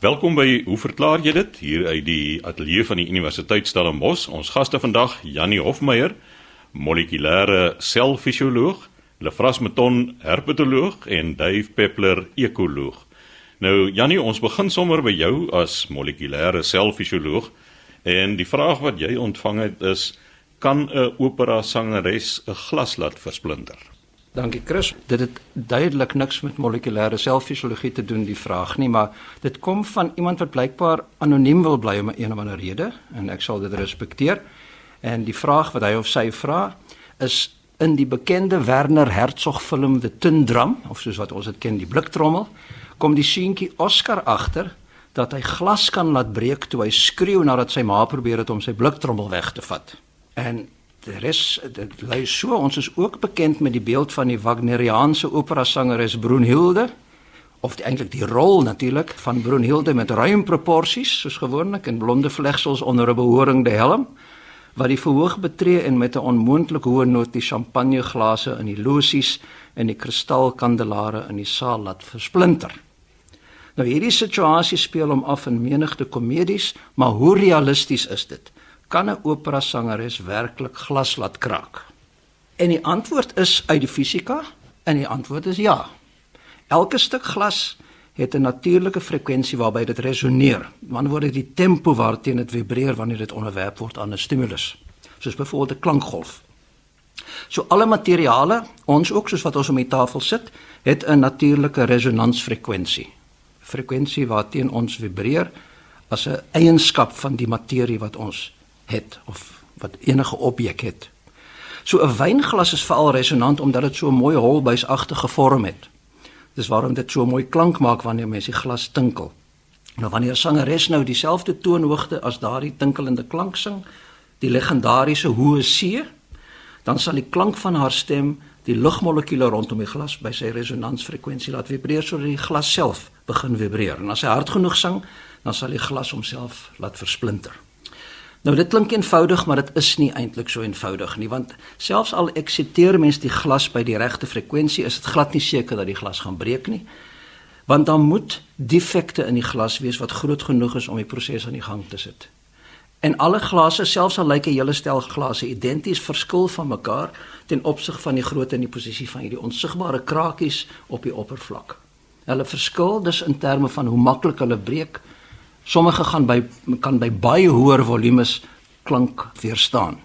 Welkom by Hoe verklaar jy dit? Hier uit die ateljee van die Universiteit Stellenbosch. Ons gaste vandag, Janie Hofmeyer, molekulêre selfisioloog, Lefras Meton, herpetoloog en Dave Peppler, ekoloog. Nou Janie, ons begin sommer by jou as molekulêre selfisioloog en die vraag wat jy ontvang het is kan 'n opera sangeres 'n glas laat versplinter? Dankie Chris. Dit het duidelik niks met molekulêre selffisiologie te doen die vraag nie, maar dit kom van iemand wat blykbaar anoniem wil bly om 'n een of ander rede en ek sal dit respekteer. En die vraag wat hy of sy vra is in die bekende Werner Herzog film The Tin Drum of soos wat ons dit ken die bliktrommel kom die seentjie Oscar agter dat hy glas kan laat breek toe hy skreeu nadat sy ma probeer het om sy bliktrommel weg te vat. En die res dit lei so ons is ook bekend met die beeld van die Wagneriaanse opera sangeres Brunhilde of die eintlik die rol natuurlik van Brunhilde met ruim proporsies soos gewoonlik en blonde vlegsels onder 'n behorende helm wat die verhoog betree en met 'n onmoontlik hoë noot die champagneglase in die losies en die kristalkandelare in die saal laat versplinter. Nou hierdie situasie speel hom af in menigte komedies, maar hoe realisties is dit? Kan 'n opera sangeres werklik glas laat kraak? En die antwoord is uit die fisika en die antwoord is ja. Elke stuk glas het 'n natuurlike frekwensie waarby dit resoneer. Wanneer word dit die tempo waarteen dit vibreer wanneer dit onderwerp word aan 'n stimulus, soos byvoorbeeld 'n klankgolf. So alle materiale, ons ook soos wat ons op die tafel sit, het 'n natuurlike resonansfrekwensie. Frekwensie waarteen ons vibreer as 'n eienskap van die materie wat ons het of wat enige objek het. So 'n wynglas is veral resonant omdat dit so 'n mooi holbuisagtige vorm het. Dis waarom dit so mooi klank maak wanneer mens die glas tinkel. Nou wanneer 'n sangeres nou dieselfde toonhoogte as daardie tinkelende klank sing, die legendariese hoë C, dan sal die klank van haar stem die lugmolekuule rondom die glas by sy resonansfrekwensie laat vibreer sodat die glas self begin vibreer. En as hy hard genoeg sing, dan sal die glas homself laat versplinter. Nou dit klink eenvoudig, maar dit is nie eintlik so eenvoudig nie, want selfs al eksiteer mens die glas by die regte frekwensie, is dit glad nie seker dat die glas gaan breek nie. Want dan moet defekte in die glas wees wat groot genoeg is om die proses aan die gang te sit. En alle glase, selfs al lyk 'n hele stel glase identies, verskil van mekaar ten opsig van die grootte en die posisie van hierdie onsigbare krakies op die oppervlak. Hulle verskil dus in terme van hoe maklik hulle breek Sommige gaan by kan by baie hoër volumes klank weerstaan.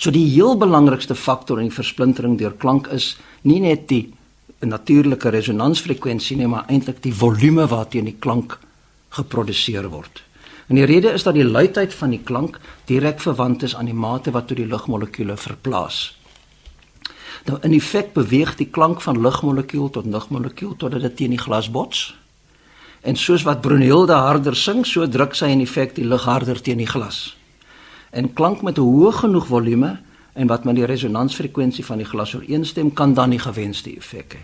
So die heel belangrikste faktor in versplintering deur klank is nie net die natuurlike resonansfrekwensie nie, maar eintlik die volume waarteen die klank geproduseer word. En die rede is dat die luidheid van die klank direk verwant is aan die mate wat toe die lugmolekuule verplaas. Nou in effek beweeg die klank van lugmolekuul tot lugmolekuul totdat dit teen die glas bots En soos wat Brunhilde harder sing, so druk sy in effek die lig harder teen die glas. En klank met 'n hoë genoeg volume en wat met die resonansfrekwensie van die glas ooreenstem, kan dan die gewenste effek hê.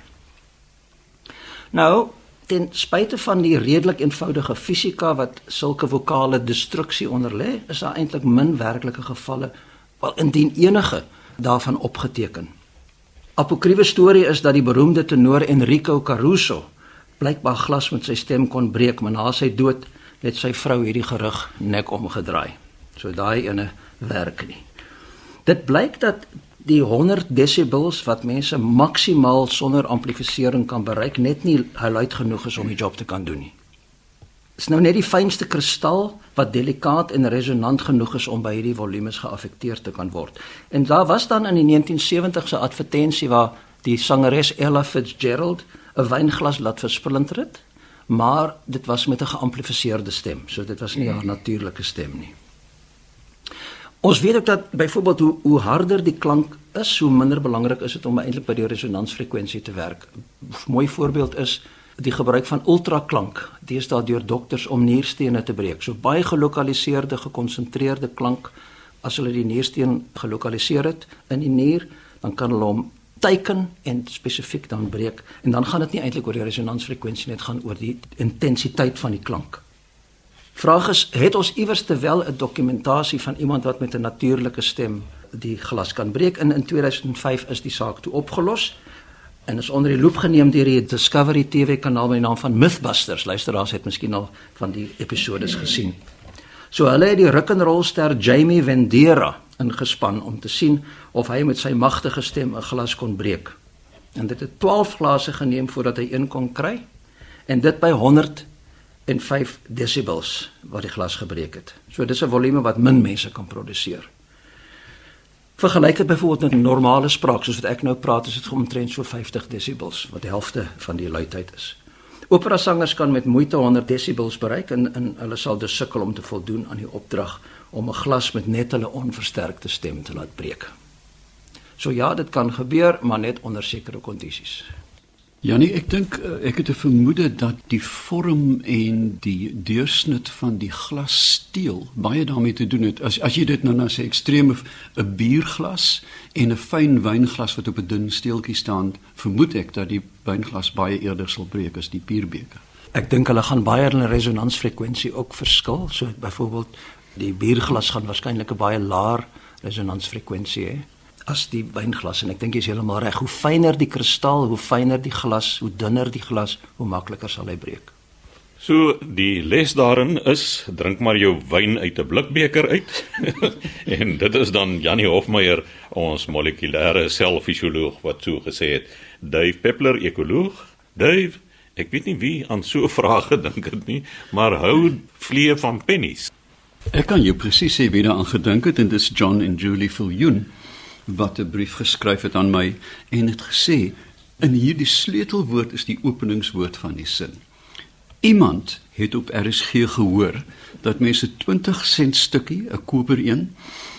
Nou, ten spyte van die redelik eenvoudige fisika wat sulke vokale destruksie onderlê, is daar eintlik min werklike gevalle, wel indien enige daarvan opgeteken. Apokryfe storie is dat die beroemde tenor Enrico Caruso blykbaar glas met sy stem kon breek, maar na sy dood het sy vrou hierdie gerug nek omgedraai. So daai ene werk nie. Dit blyk dat die 100 desibels wat mense maksimaal sonder amplifisering kan bereik net nie luid genoeg is om die job te kan doen nie. Dit is nou net die fynste kristal wat delikaat en resonant genoeg is om by hierdie volumes geaffekteer te kan word. En daar was dan in die 1970 se advertensie waar die sangeres Ella Fitzgerald 'n wynglas laat versplinter het, maar dit was met 'n geamplifiseerde stem, so dit was nie haar natuurlike stem nie. Ons weet ook dat byvoorbeeld hoe hoe harder die klank is, hoe minder belangrik is dit om eintlik by die resonansfrekwensie te werk. 'n Mooi voorbeeld is die gebruik van ultraklank. Daar deur dokters om nierstene te breek. So baie gelokaliseerde, gekonsentreerde klank as hulle die niersteen gelokaliseer het in die nier, dan kan hulle hom teiken en spesifiek dan breek en dan gaan dit nie eintlik oor die resonansfrekwensie net gaan oor die intensiteit van die klank. Vraag is het ons iewers terwyl 'n dokumentasie van iemand wat met 'n natuurlike stem die glas kan breek en in 2005 is die saak toe opgelos. en is onder die loep geneem deur die Discovery TV kanaal met die naam van Mythbusters. Luisteraars het miskien al van die episodes gesien. So hulle het die rock and roll ster Jamie Vendera ingespan om te sien of hy met sy magtige stem 'n glas kon breek. En dit het 12 glase geneem voordat hy een kon kry en dit by 105 decibels wat die glas gebreek het. So dis 'n volume wat min mense kan produseer. Vergelyk dit byvoorbeeld met normale spraak soos wat ek nou praat, is dit omtrent so 50 decibels wat die helfte van die luidheid is. Opera sangers kan met moeite 100 decibels bereik en, en hulle sal dus sukkel om te voldoen aan die opdrag om 'n glas met net hulle onversterkte stem te laat breek. So ja, dit kan gebeur, maar net onder sekere kondisies. Janie, ek dink eh, ek het 'n vermoede dat die vorm en die deursnit van die glassteel baie daarmee te doen het. As as jy dit nou na sy ekstreme 'n bierglas en 'n fyn wynglas wat op 'n dun steeltjie staan, vermoed ek dat die wynglas baie eerder sal breek as die bierbeker. Ek dink hulle gaan baie in resonansfrekwensie ook verskil. So byvoorbeeld die bierglas gaan waarskynlik 'n baie laer resonansfrekwensie hê as die wynglas en ek dink jy's heeltemal reg. Hoe fyner die kristal, hoe fyner die glas, hoe dunner die glas, hoe makliker sal hy breek. So die les daarin is drink maar jou wyn uit 'n blikbeker uit. en dit is dan Janie Hofmeyer, ons molekulêre selfisioloog wat so gesê het. Dave Peppler, ekoloog. Dave, ek weet nie wie aan so 'n vraag gedink het nie, maar hou vlee van pennies. Ek kan jou presies sê wie daaraan gedink het en dis John en Julie Viljoen wat 'n brief geskryf het aan my en het gesê in hierdie sleutelwoord is die openingswoord van die sin. Iemand het op RSG gehoor dat mense 20 sent stukkie, 'n koper een,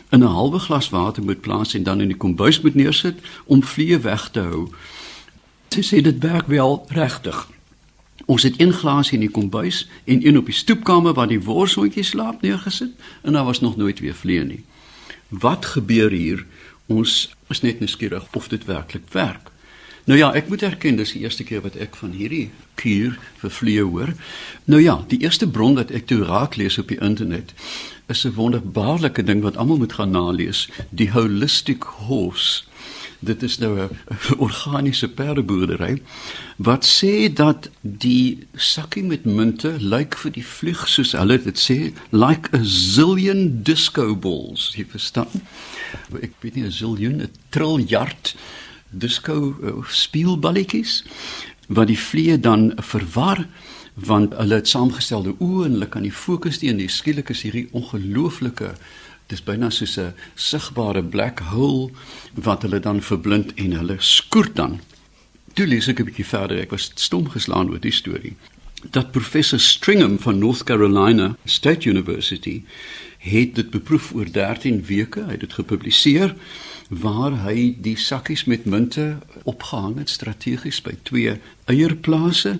in 'n halwe glas water moet plaas en dan in die kombuis moet neersit om vliee weg te hou. Sy sê dit werk wel regtig. Ons het een glas in die kombuis en een op die stoepkamer waar die worshondjie slaap neergesit en daar was nog nooit weer vliee nie. Wat gebeur hier? Ons is net nuuskierig of dit werklik werk. Nou ja, ek moet erken dis die eerste keer wat ek van hierdie kuur vir vliee hoor. Nou ja, die eerste bron wat ek toe raak lees op die internet is 'n wonderbaarlike ding wat almal moet gaan nalees, die holistic horse. Dit is nou 'n organiese perdeboerdery wat sê dat die sakkie met munte lyk vir die vlieg soos hulle dit sê, like a zillion disco balls, jy verstaan? Ek weet nie 'n ziljoen, 'n triljard disco uh, speelballetjies wat die vliee dan verwar want hulle het saamgestelde oë en hulle kan nie fokus nie en die skielik is hierdie ongelooflike dis byna soos 'n sigbare black hole wat hulle dan verblind en hulle skoort dan. Toe lees ek 'n bietjie verder ek was stom geslaan oor die storie. Dat professor Stringham van North Carolina State University het dit beproef oor 13 weke, hy het dit gepubliseer waar hy die sakkies met munte opgehang het strategies by twee eierplase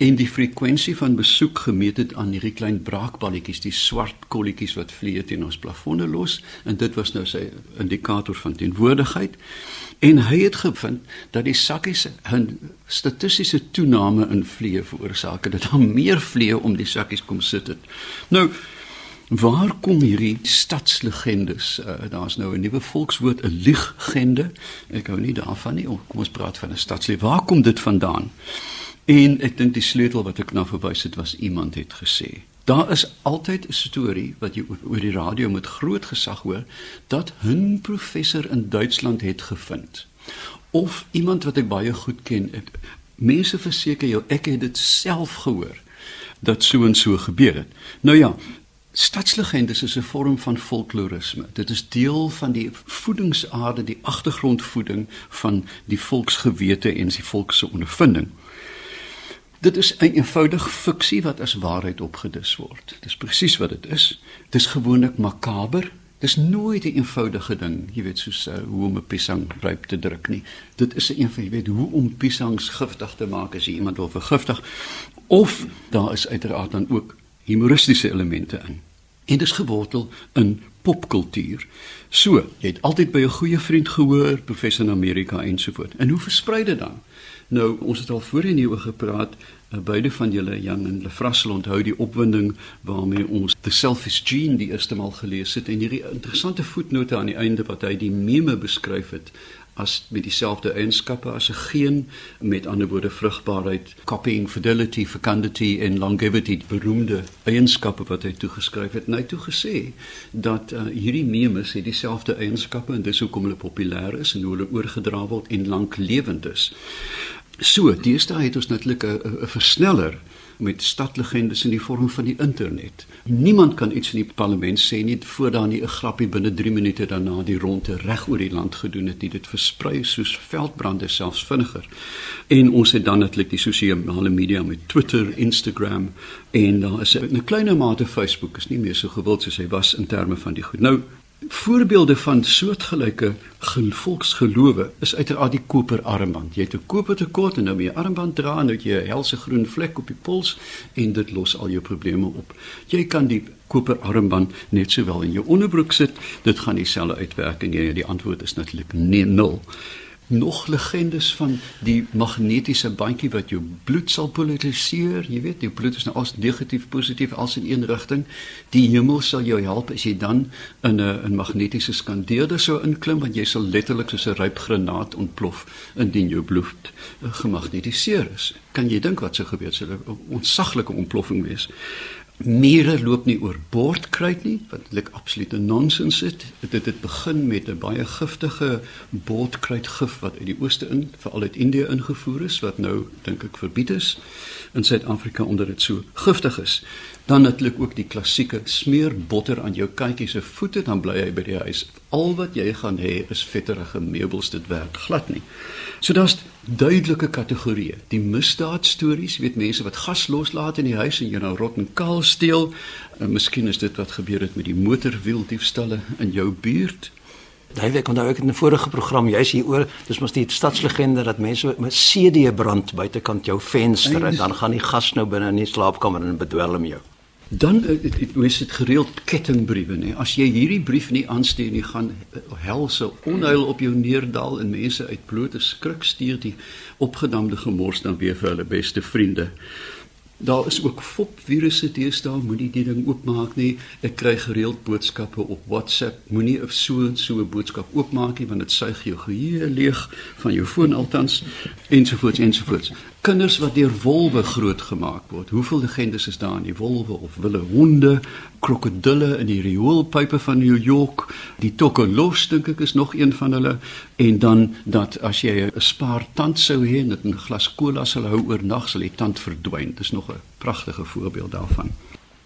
en die frekwensie van besoek gemeet het aan hierdie klein braakballetjies, die swart kolletjies wat vlieg teen ons plafonne los en dit was nou sy indikator van teenwoordigheid. En hy het gevind dat die sakkies 'n statistiese toename in vliee veroorsaak het. Dit daar meer vliee om die sakkies kom sit het. Nou Waar kom hierdie stadslegendes? Uh, Daar's nou 'n nuwe volkswoord, 'n liegende. Ek hou nie daarvan nie. Kom ons praat van 'n stadsleef. Waar kom dit vandaan? En ek dink die sleutel wat ek na verwys het was iemand het gesê. Daar is altyd 'n storie wat jy oor die radio met groot gesag hoor dat 'n professor in Duitsland het gevind. Of iemand wat ek baie goed ken. Mense verseker jou ek het dit self gehoor dat so en so gebeur het. Nou ja, Stadslegendes is 'n vorm van folklorisme. Dit is deel van die voedingsaarde, die agtergrondvoeding van die volksgewete en die volks se ondervinding. Dit is 'n eenvoudige fiksie wat as waarheid opgedis word. Dis presies wat dit is. Dit is gewoonlik makaber. Dis nooit 'n een eenvoudige ding, jy weet soos uh, hoe om 'n piesang ryp te druk nie. Dit is 'n een van jy weet hoe om piesangs giftig te maak as jy iemand wil vergiftig. Of daar is uiteraard dan ook humoristiese elemente in. En dit is gewortel in popkultuur. So, jy het altyd by 'n goeie vriend gehoor, professor in Amerika en so voort. En hoe versprei dit dan? Nou, ons het al voorheen hieroor gepraat, uh, beide van julle Jan en Lefrassel onthou die opwinding waarmee ons The Selfish Gene die eerste maal gelees het en hierdie interessante voetnote aan die einde wat hy die meme beskryf het as met dieselfde eienskappe as 'n geen, met ander woorde vrugbaarheid, copying fidelity, fecundity en longevity, beroemde eienskappe wat hy toegeskryf het. En hy het toegesê dat uh, hierdie memes het dieselfde eienskappe en dis hoekom hulle populêr is en hoe hulle oorgedra word en lank lewend is. So, deesdae het ons natuurlik 'n versneller met stadlegendes in die vorm van die internet. Niemand kan iets in die parlement sê nie voor daar nie 'n grappie binne 3 minute daarna die ronde reg oor die land gedoen het, dit versprei soos veldbrande selfs vinniger. En ons het dan natuurlik die sosiale media met Twitter, Instagram en daar is 'n kleiner mate Facebook is nie meer so gewild soos hy was in terme van die goed. Nou Voorbeelde van soortgelyke volksgelowe is uiteraard die koper armband. Jy het 'n koper tekort en nou moet jy armband dra en nou het jy 'n helse groen vlek op die pols en dit los al jou probleme op. Jy kan die koper armband net sowel in jou onderbroek sit, dit gaan dieselfde uitwerk en jy die antwoord is natuurlik nee nul nog legendes van die magnetiese bandjie wat jou bloed sal polariseer. Jy weet, jou bloed is nou as negatief positief as in een rigting. Die hemel sal jou help as jy dan in 'n 'n magnetiese skandeerder sou inklim want jy sal letterlik soos 'n ryp granaat ontplof indien jou bloed eh, gemagnetiseer is. Kan jy dink wat sou gebeur? Sou 'n ontsaglike ontploffing wees. Mure loop nie oor bordkruit nie, wat eintlik absolute nonsens is. Dit het begin met 'n baie giftige bordkruitgif wat uit die ooste in, veral uit Indië ingevoer is wat nou dink ek verbied is in Suid-Afrika omdat dit so giftig is. Dan natuurlik ook die klassieke smeer botter aan jou katjie se voete dan bly hy by die huis. Al wat jy gaan hê is vetterige meubels, dit werk glad nie. So daar's duidelike kategorieë. Die misdaadstories, weet mense wat gas loslaat in die huis en jou nou rot en kaal steel. En miskien is dit wat gebeur het met die motorwieldiefstalle in jou buurt. Daai week onthou ek in 'n vorige program, jy's hier oor, dis mos die stadslegende dat mense met CD brand buitekant jou venster en dan gaan die gas nou binne in die slaapkamer en bedwelm jou. Dan is dit gereeld kettingbriewe nê. As jy hierdie brief nie aanstuur nie, gaan helse onheil op jou neerdal en mense uit blote skrik stuur die opgedamde gemors dan weer vir hulle beste vriende. Daar is ook fopvirusse teenoor, moenie die ding oopmaak nie. Ek kry gereeld boodskappe op WhatsApp, moenie of so en so 'n boodskap oopmaak nie want dit suig jou geheue leeg van jou foon altans ensovoorts ensovoorts kinders wat deur wolwe grootgemaak word. Hoeveel legendes is daar in die wolwe of wille honde, krokodille in die rioolpype van New York, die tokkelos dink ek is nog een van hulle en dan dat as jy 'n spaar tand sou hê en dit 'n glas kola sal hou oornag sal die tand verdwyn. Dis nog 'n pragtige voorbeeld daarvan.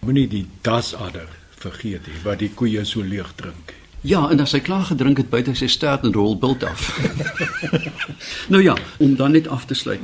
Moenie die dasadder vergeet nie wat die koeie so leeg drink. Ja, en as hy klaar gedrink het buite sy stert en rol bult af. nou ja, om dan net af te sluit.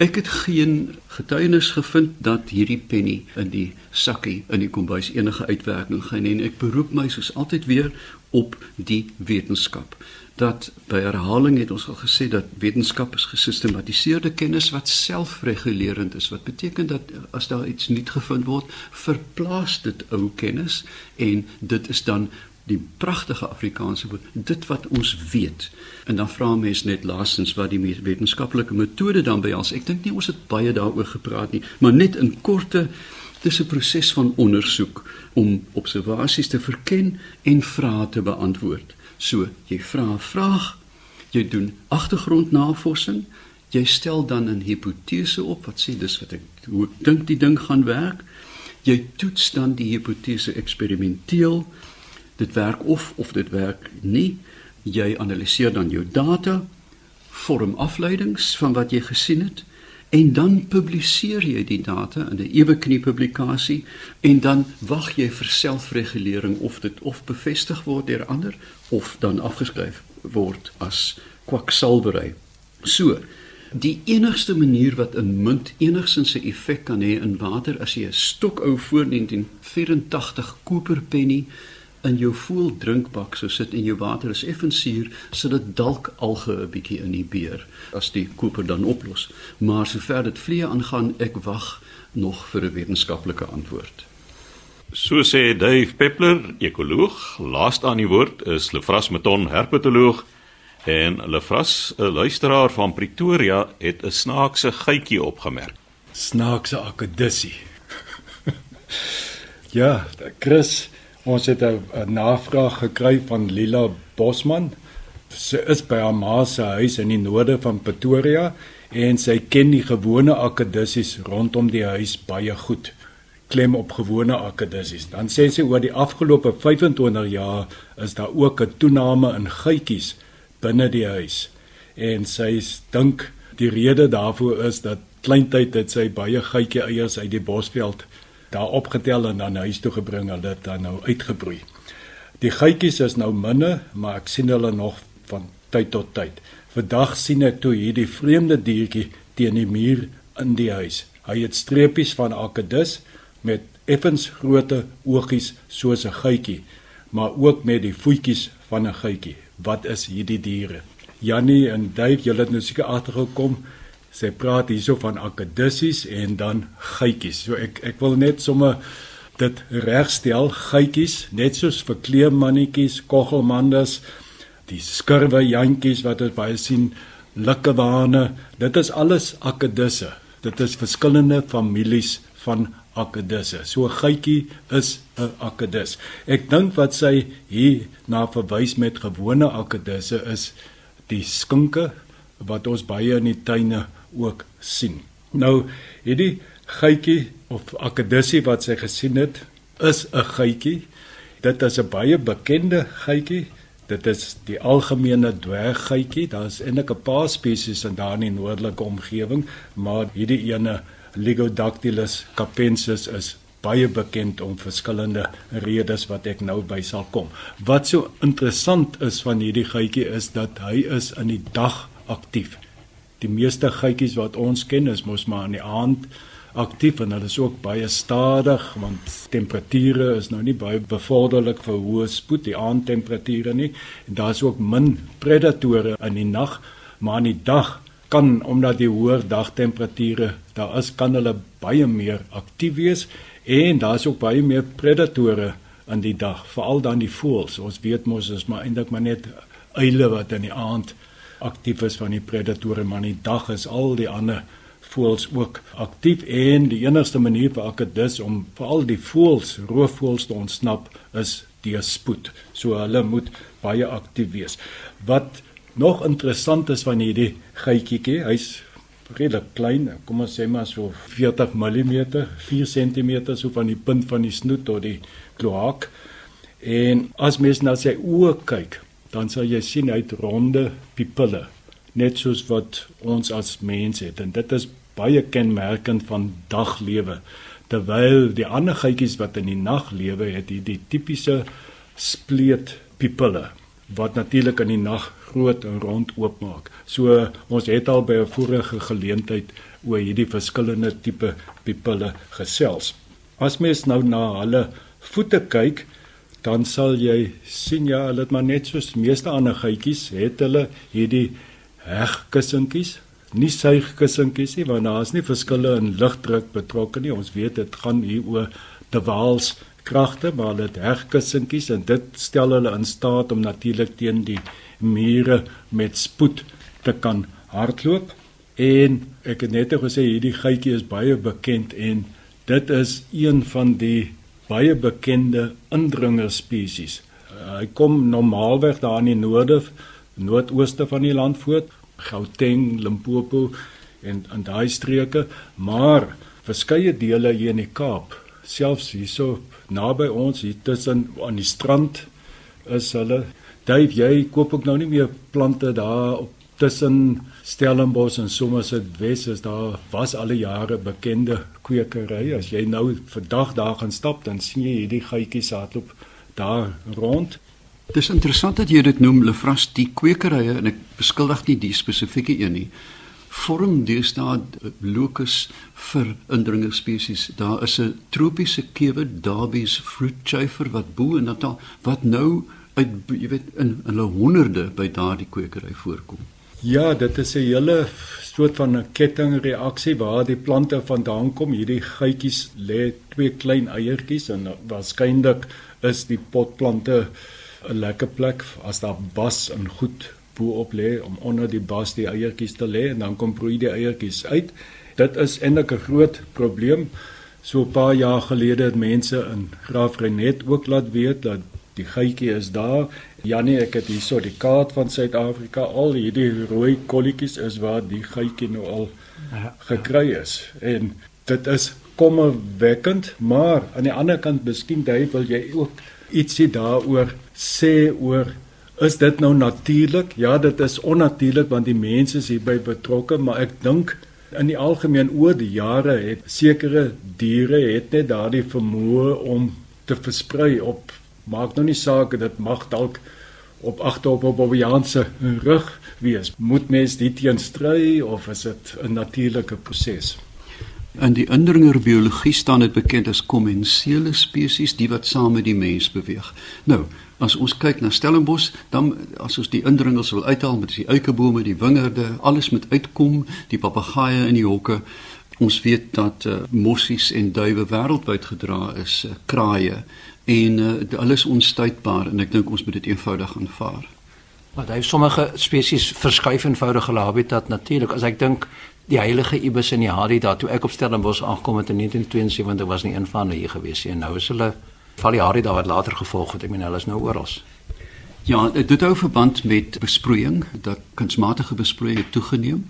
Ek het geen getuienis gevind dat hierdie penny in die sakkie in die kombuis enige uitwerking gaan hê en ek beroep my soos altyd weer op die wetenskap. Dat by herhaling het ons al gesê dat wetenskap is gesistematiseerde kennis wat selfregulerend is. Wat beteken dat as daar iets nuut gevind word, verplaas dit ou kennis en dit is dan die pragtige Afrikaanse woord dit wat ons weet. En dan vra mense net laastens wat die wetenskaplike metode dan by ons ek dink nie ons het baie daaroor gepraat nie maar net in korte dis 'n proses van ondersoek om observasies te verken en vrae te beantwoord. So jy vra 'n vraag jy doen agtergrondnavorsing jy stel dan 'n hipotese op wat sê dis wat ek hoe dink die ding gaan werk. Jy toets dan die hipotese eksperimenteel dit werk of of dit werk nie. Jy analiseer dan jou data, vorm afleidings van wat jy gesien het en dan publiseer jy die data in 'n ewe knie publikasie en dan wag jy vir selfregulering of dit of bevestig word deur ander of dan afgeskryf word as kwaksalwery. So, die enigste manier wat 'n munt enigsins 'n effek kan hê in water as jy 'n stokou voor 1984 koperpenny in jou voel drinkbak so sit en jou water is effens suur sodat dalk alge 'n bietjie in die beer as die koper dan oplos maar sover dit vliee aangaan ek wag nog vir 'n wetenskaplike antwoord So sê Dave Peppler, ekoloog, laaste aan die woord is Lefras Meton, herpetoloog en Lefras, 'n luisteraar van Pretoria, het 'n snaakse geitjie opgemerk. Snaakse akedissie. ja, Chris, Ons het 'n navraag gekry van Lila Bosman Sy is by haar ma se huis in die noorde van Pretoria en sy ken die gewone akedissies rondom die huis baie goed. Klem op gewone akedissies. Dan sê sy oor die afgelope 25 jaar is daar ook 'n toename in gytjies binne die huis. En sy dink die rede daarvoor is dat kleintyd het sy baie gytjie eiers uit die bosveld daar opgetel en dan huis toe gebring en dit dan nou uitgebroei. Die gytjies is nou minne, maar ek sien hulle nog van tyd tot tyd. Vandag sien ek toe hierdie vreemde diertjie teen die muur in die huis. Hy het streepies van akedus met effens groote oogies soos 'n gytjie, maar ook met die voetjies van 'n gytjie. Wat is hierdie diere? Jannie en Dave, julle het nou seker agtergekom. Sy praat hierso van akedussies en dan gytjies. So ek ek wil net sommer dit regstel, gytjies, net soos vir kleermannetjies, koggelmandas, die skurwe jantjies wat ons baie sien, likkewane, dit is alles akedisse. Dit is verskillende families van akedisse. So geitjie is 'n akedis. Ek dink wat sy hier na verwys met gewone akedisse is die skinke wat ons baie in die tuine ook sien. Nou, hierdie geitjie of akedissie wat sy gesien het, is 'n geitjie. Dit is 'n baie bekende geitjie Dit is die algemene dwerggeitjie. Daar's eintlik 'n paar spesies in daardie noordelike omgewing, maar hierdie ene Ligodactylus capensis is baie bekend om verskillende redes wat ek nou by sal kom. Wat so interessant is van hierdie geitjie is dat hy is in die dag aktief. Die meeste geitjies wat ons ken is mos maar in die aand aktief en hulle is ook baie stadig want temperature is nou nie baie bevorderlik vir hoë spoed die aandtemperature nie. En daar's ook min predatore in die nag maar in die dag kan omdat die hoër dagtemperature daar is kan hulle baie meer aktief wees. En daar's ook baie meer predatore in die dag veral dan die voëls. Ons weet mos is maar eintlik maar net uile wat in die aand aktief is van die predatore maar in die dag is al die ander voëls ook aktief en die enigste manier vir akedus om veral die voëls, roofvoëls te ontsnap is deur spoed. So hulle moet baie aktief wees. Wat nog interessant is van hierdie geitjie, hy's redelik klein, kom ons sê maar so 40 mm, 4 cm so van die punt van die snoet tot die kloak. En as mens na sy oë kyk, dan sal jy sien hy het ronde pupille net soos wat ons as mense het en dit is baie kenmerkend van daglewe terwyl die ander geitjies wat in die nag lewe het hierdie tipiese spleet pupille wat natuurlik in die nag groot en rond oopmaak. So ons het al by 'n vorige geleentheid oor hierdie verskillende tipe pupille gesels. As mens nou na hulle voete kyk, dan sal jy sien ja, hulle het maar net soos meeste ander geitjies het hulle hierdie hegkussentjies nie suigkussentjies nie want daar is nie verskille in lugdruk betrokke nie. Ons weet dit gaan hier oor te waals kragte, maar dit hegkussentjies en dit stel hulle in staat om natuurlik teen die mure met spoed te kan hardloop. En ek het net gesê hierdie geitjie is baie bekend en dit is een van die baie bekende indringer spesies. Hy kom normaalweg daar in die noorde noordooste van die land voort Gauteng, Limpopo en en daai streke, maar verskeie dele hier in die Kaap, selfs hierso naby ons hier tussen aan die strand is hulle. Dave, jy koop ook nou nie meer plante daar op tussen Stellenbosch en Somerset Wes is daar was alle jare bekende kwekery. As jy nou vandag daar gaan stap, dan sien jy hierdie geitjies hardloop daar rond. Dis interessant dat jy dit noem Lefras die kwekerye en ek beskuldig nie die spesifieke een nie. Vorm deesdae locus vir indringer spesies. Daar is 'n tropiese kewe, Darby's fruit chafer wat bo in Natal wat nou uit jy weet in hulle honderde by daardie kwekery voorkom. Ja, dit is 'n hele soort van 'n kettingreaksie waar die plante vandaan kom. Hierdie gytjies lê twee klein eiertjies en waarskynlik is die potplante 'n lekker plek as daar bas en goed bo-op lê om onder die bas die eiertjies te lê en dan kom broei die eiertjies uit. Dit is eintlik 'n groot probleem. So 'n paar jaar gelede het mense in Graafrenet ook laat weet dat Die geitjie is daar. Janie, ek het hierso die kaart van Suid-Afrika. Al hierdie rooi kolletjies is waar die geitjie nou al ja. gekry is. En dit is kommerwekkend, maar aan die ander kant miskien jy wil jy ook ietsie daaroor sê oor is dit nou natuurlik? Ja, dit is onnatuurlik want die mense is hierby betrokke, maar ek dink in die algemeen oor die jare het sekere diere het net daardie vermoë om te versprei op maak nou nie saak dit mag dalk op agterop op Bobianse rug wees. Moet mens dit teenstry of is dit 'n natuurlike proses? In die indringerbiologie staan dit bekend as kommensiele spesies, die wat saam met die mens beweeg. Nou, as ons kyk na Stellenbosch, dan as ons die indringers wil uithaal met die eikebome, die wingerde, alles met uitkom, die papegaaie in die hokke. Ons weet dat uh, mossies en duwe wêreldwyd gedra is, uh, kraaie en uh, hulle is onstuitbaar en ek dink ons moet dit eenvoudig aanvaar. Maar hy sommige spesies verskuif eenvoudige habitat natuurlik. As ek dink die heilige ibis in die Hadida toe ek op Stellenbosch aangekom het in 1972 was nie een van hulle hier gewees nie en nou is hulle val die Hadida wat later gevolg het ek meen hulle is nou oral Ja dit hou verband met besproeiing dat kunsmatige besproeiing toegeneem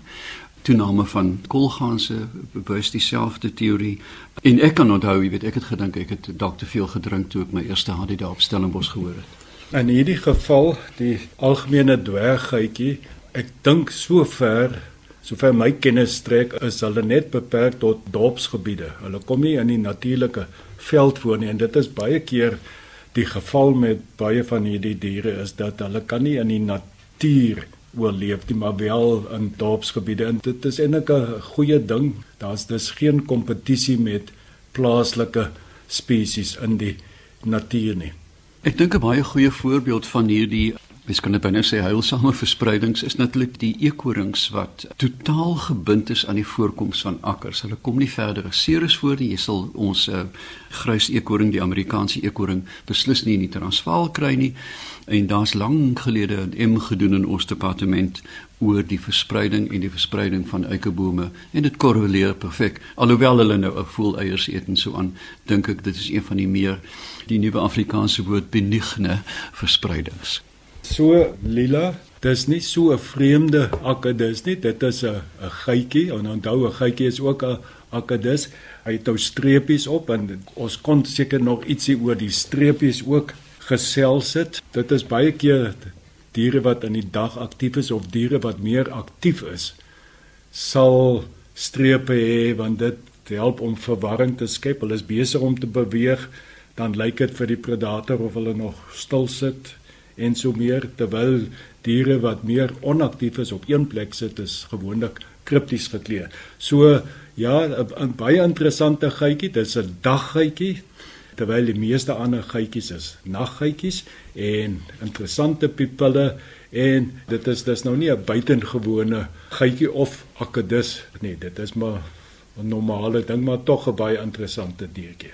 toename van kolganse bewys dieselfde teorie en ek kan onthou jy weet ek het gedink ek het dalk te veel gedrink toe ek my eerste Hadida op Stellenbosch gehoor het in hierdie geval die algemene dwerggeitjie ek dink sover Sover my kennis strek, is hulle net beperk tot dorpsgebiede. Hulle kom nie in die natuurlike veld voor nie en dit is baie keer die geval met baie van hierdie diere is dat hulle kan nie in die natuur oorleef nie, maar wel in dorpsgebiede. En dit is eintlik 'n goeie ding. Daar's dus geen kompetisie met plaaslike spesies in die natuur nie. Ek dink 'n baie goeie voorbeeld van hierdie Mens kan dit binne sê heilsame verspreidings is natuurlik die eekorings wat totaal gebind is aan die voorkoms van akkers. Hulle kom nie verder as Ceres voor nie. Jy sal ons uh, grys eekoring, die Amerikaanse eekoring beslis nie in die Transvaal kry nie. En daar's lank gelede 'n M gedoen in ons departement oor die verspreiding en die verspreiding van eikebome en dit korreleer perfek. Alhoewel hulle nou 'n voel eiers eet en so aan, dink ek dit is een van die meer die nuwe Afrikaanse woord benigne verspreidings. So lila, dis nie so 'n vreemde akkedus nie. Dit is 'n 'n geitjie en onthou 'n geitjie is ook 'n akkedus. Hy het ou streepies op en ons kon seker nog ietsie oor die streepies ook gesels het. Dit is baie keer diere wat in die dag aktief is of diere wat meer aktief is sal strepe hê want dit help om verwarring te skep. Hulle is besig om te beweeg, dan lyk dit vir die predator of hulle nog stil sit en so meer terwyl diere wat meer onaktief is op een plek sit is gewoonlik kripties geklee. So ja, 'n baie interessante geitjie, dit is 'n daggeitjie terwyl die meeste ander geitjies is naggeitjies en interessante pupille en dit is dis nou nie 'n buitengewone geitjie of akedus nie, dit is maar 'n normale ding maar tog 'n baie interessante diertjie.